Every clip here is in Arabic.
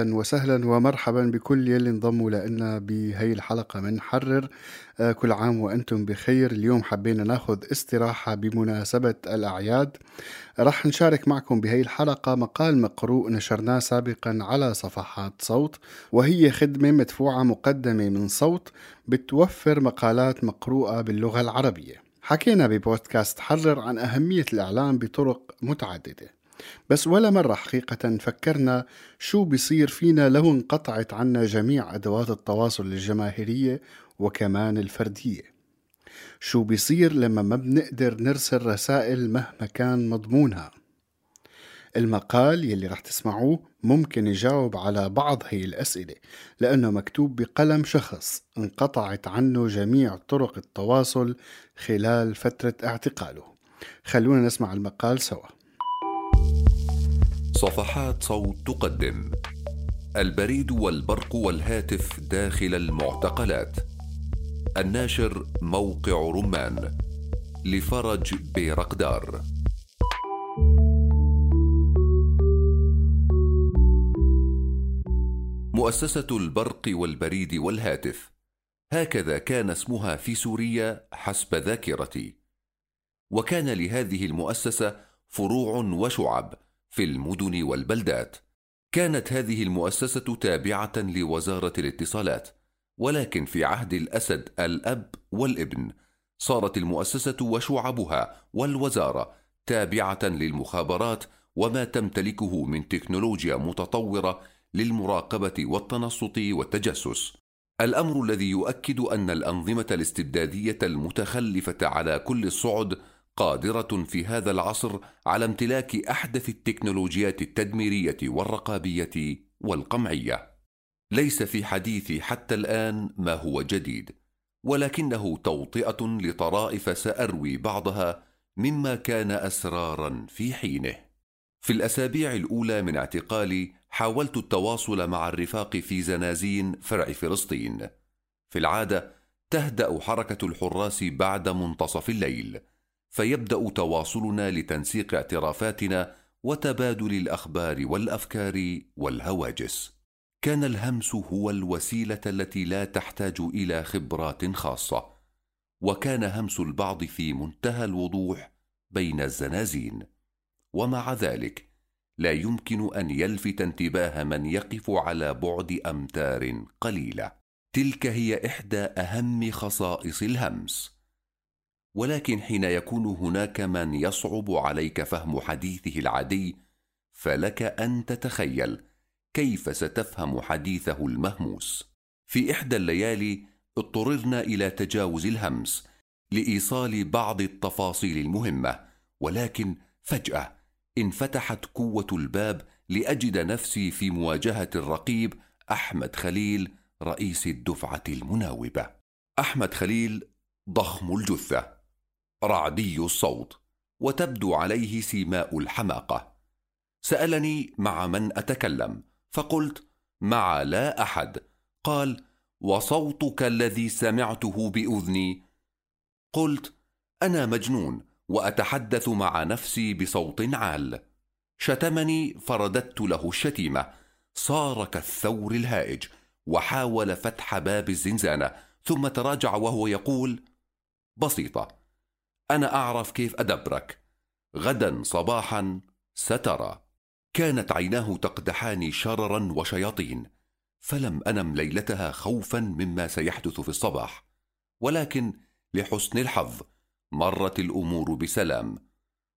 أهلا وسهلا ومرحبا بكل يلي انضموا لنا بهي الحلقة من حرر. آه، كل عام وأنتم بخير. اليوم حبينا ناخذ استراحة بمناسبة الأعياد. رح نشارك معكم بهي الحلقة مقال مقروء نشرناه سابقا على صفحات صوت وهي خدمة مدفوعة مقدمة من صوت بتوفر مقالات مقروءة باللغة العربية. حكينا ببودكاست حرر عن أهمية الإعلام بطرق متعددة. بس ولا مرة حقيقة فكرنا شو بيصير فينا لو انقطعت عنا جميع أدوات التواصل الجماهيرية وكمان الفردية. شو بيصير لما ما بنقدر نرسل رسائل مهما كان مضمونها؟ المقال يلي رح تسمعوه ممكن يجاوب على بعض هي الأسئلة لأنه مكتوب بقلم شخص انقطعت عنه جميع طرق التواصل خلال فترة اعتقاله. خلونا نسمع المقال سوا. صفحات صوت تقدم. البريد والبرق والهاتف داخل المعتقلات. الناشر موقع رمان. لفرج بيرقدار. مؤسسة البرق والبريد والهاتف. هكذا كان اسمها في سوريا حسب ذاكرتي. وكان لهذه المؤسسة فروع وشعب. في المدن والبلدات. كانت هذه المؤسسة تابعة لوزارة الاتصالات ولكن في عهد الأسد الأب والابن صارت المؤسسة وشعبها والوزارة تابعة للمخابرات وما تمتلكه من تكنولوجيا متطورة للمراقبة والتنصت والتجسس. الأمر الذي يؤكد أن الأنظمة الاستبدادية المتخلفة على كل الصعد قادرة في هذا العصر على امتلاك أحدث التكنولوجيات التدميرية والرقابية والقمعية. ليس في حديثي حتى الآن ما هو جديد، ولكنه توطئة لطرائف سأروي بعضها مما كان أسرارا في حينه. في الأسابيع الأولى من اعتقالي حاولت التواصل مع الرفاق في زنازين فرع فلسطين. في العادة تهدأ حركة الحراس بعد منتصف الليل. فيبدأ تواصلنا لتنسيق اعترافاتنا وتبادل الأخبار والأفكار والهواجس. كان الهمس هو الوسيلة التي لا تحتاج إلى خبرات خاصة وكان همس البعض في منتهى الوضوح بين الزنازين. ومع ذلك لا يمكن أن يلفت انتباه من يقف على بعد أمتار قليلة. تلك هي إحدى أهم خصائص الهمس. ولكن حين يكون هناك من يصعب عليك فهم حديثه العادي فلك أن تتخيل كيف ستفهم حديثه المهموس. في إحدى الليالي اضطررنا إلى تجاوز الهمس لإيصال بعض التفاصيل المهمة ولكن فجأة انفتحت قوة الباب لأجد نفسي في مواجهة الرقيب أحمد خليل رئيس الدفعة المناوبة. أحمد خليل ضخم الجثة. رعدي الصوت وتبدو عليه سيماء الحماقة. سألني مع من أتكلم فقلت مع لا أحد. قال وصوتك الذي سمعته بأذني. قلت أنا مجنون وأتحدث مع نفسي بصوت عال. شتمني فرددت له الشتيمة. صار كالثور الهائج وحاول فتح باب الزنزانة ثم تراجع وهو يقول بسيطة أنا أعرف كيف أدبرك. غدا صباحا سترى. كانت عيناه تقدحان شررا وشياطين. فلم أنم ليلتها خوفا مما سيحدث في الصباح. ولكن لحسن الحظ مرت الأمور بسلام.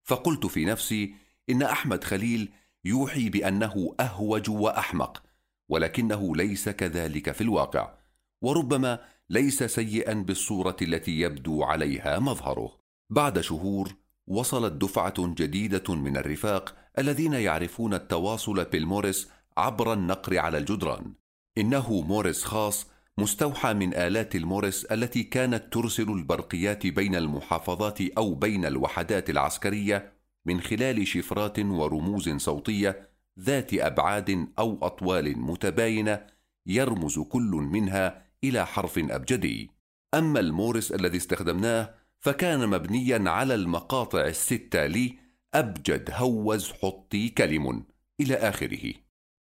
فقلت في نفسي إن أحمد خليل يوحي بأنه أهوج وأحمق ولكنه ليس كذلك في الواقع. وربما ليس سيئا بالصورة التي يبدو عليها مظهره. بعد شهور وصلت دفعة جديدة من الرفاق الذين يعرفون التواصل بالمورس عبر النقر على الجدران. إنه مورس خاص مستوحى من آلات المورس التي كانت ترسل البرقيات بين المحافظات أو بين الوحدات العسكرية من خلال شفرات ورموز صوتية ذات أبعاد أو أطوال متباينة يرمز كل منها إلى حرف أبجدي. أما المورس الذي استخدمناه فكان مبنيا على المقاطع الستة لي أبجد هوز حطي كلم إلى آخره.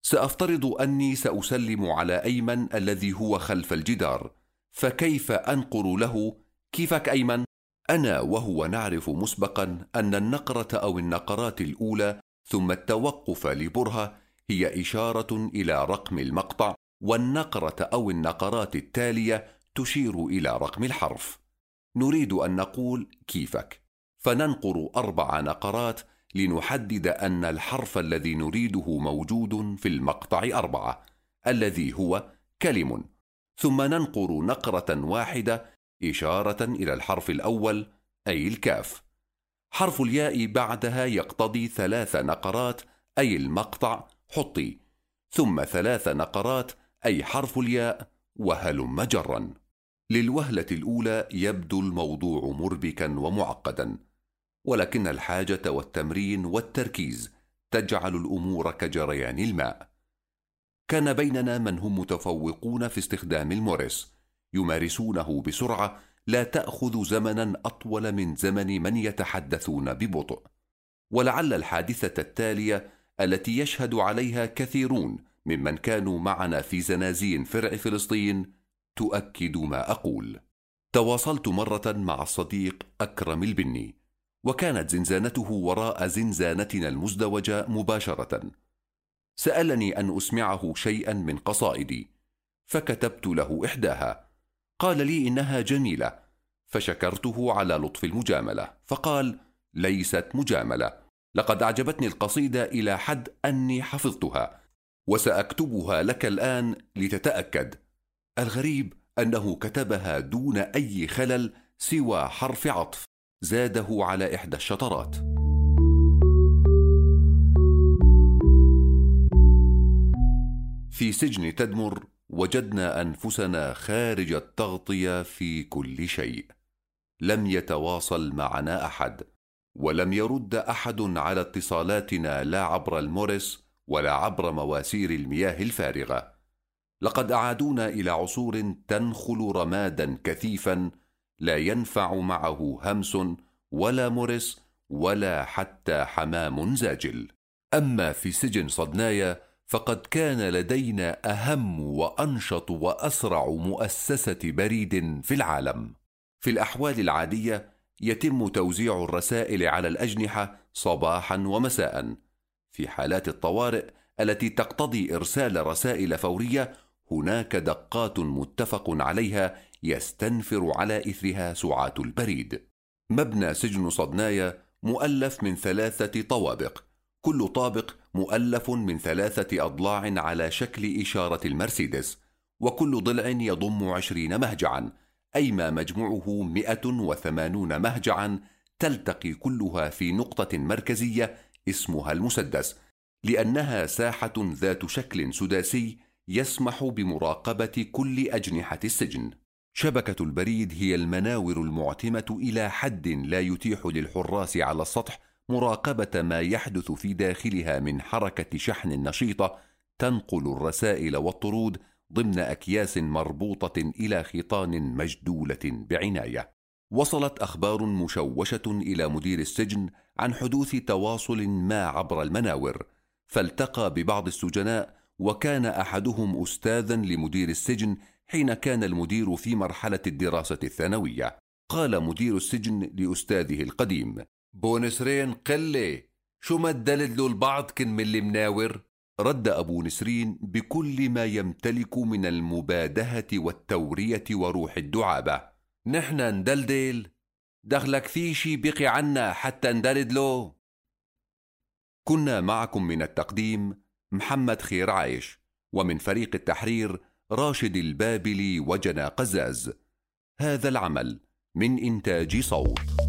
سأفترض أني سأسلم على أيمن الذي هو خلف الجدار فكيف أنقر له؟ كيفك أيمن؟ أنا وهو نعرف مسبقا أن النقرة أو النقرات الأولى ثم التوقف لبرهة هي إشارة إلى رقم المقطع والنقرة أو النقرات التالية تشير إلى رقم الحرف. نريد أن نقول كيفك. فننقر أربع نقرات لنحدد أن الحرف الذي نريده موجود في المقطع أربعة الذي هو كلم. ثم ننقر نقرة واحدة إشارة إلى الحرف الأول أي الكاف. حرف الياء بعدها يقتضي ثلاث نقرات أي المقطع حطي. ثم ثلاث نقرات أي حرف الياء وهلم جرا. للوهلة الأولى يبدو الموضوع مربكا ومعقدا ولكن الحاجة والتمرين والتركيز تجعل الأمور كجريان الماء. كان بيننا من هم متفوقون في استخدام الموريس يمارسونه بسرعة لا تأخذ زمنا أطول من زمن من يتحدثون ببطء. ولعل الحادثة التالية التي يشهد عليها كثيرون ممن كانوا معنا في زنازين فرع فلسطين تؤكد ما أقول. تواصلت مرة مع الصديق أكرم البني وكانت زنزانته وراء زنزانتنا المزدوجة مباشرة. سألني أن أسمعه شيئا من قصائدي فكتبت له إحداها. قال لي إنها جميلة فشكرته على لطف المجاملة فقال ليست مجاملة. لقد أعجبتني القصيدة إلى حد أني حفظتها وسأكتبها لك الآن لتتأكد. الغريب أنه كتبها دون أي خلل سوى حرف عطف زاده على إحدى الشطرات. في سجن تدمر وجدنا أنفسنا خارج التغطية في كل شيء. لم يتواصل معنا أحد ولم يرد أحد على اتصالاتنا لا عبر المورس ولا عبر مواسير المياه الفارغة. لقد اعادونا إلى عصور تنخل رمادا كثيفا لا ينفع معه همس ولا مرس ولا حتى حمام زاجل. أما في سجن صدنايا فقد كان لدينا أهم وأنشط وأسرع مؤسسة بريد في العالم. في الأحوال العادية يتم توزيع الرسائل على الأجنحة صباحا ومساء. في حالات الطوارئ التي تقتضي إرسال رسائل فورية هناك دقات متفق عليها يستنفر على إثرها سعات البريد. مبنى سجن صدنايا مؤلف من ثلاثة طوابق. كل طابق مؤلف من ثلاثة أضلاع على شكل إشارة المرسيدس. وكل ضلع يضم عشرين مهجعا أي ما مجموعه مئة وثمانون مهجعا تلتقي كلها في نقطة مركزية اسمها المسدس لأنها ساحة ذات شكل سداسي يسمح بمراقبة كل أجنحة السجن. شبكة البريد هي المناور المعتمة إلى حد لا يتيح للحراس على السطح مراقبة ما يحدث في داخلها من حركة شحن نشيطة تنقل الرسائل والطرود ضمن أكياس مربوطة إلى خيطان مجدولة بعناية. وصلت أخبار مشوشة إلى مدير السجن عن حدوث تواصل ما عبر المناور فالتقى ببعض السجناء وكان أحدهم أستاذا لمدير السجن حين كان المدير في مرحلة الدراسة الثانوية. قال مدير السجن لأستاذه القديم بونسرين قلة شو ما له البعض كن من المناور؟ رد أبو نسرين بكل ما يمتلك من المبادهة والتورية وروح الدعابة. نحن ندلدل؟ دخلك في شي بقي عنا حتى ندلد له؟ كنا معكم من التقديم محمد خير عايش ومن فريق التحرير راشد البابلي وجنا قزاز. هذا العمل من إنتاج صوت.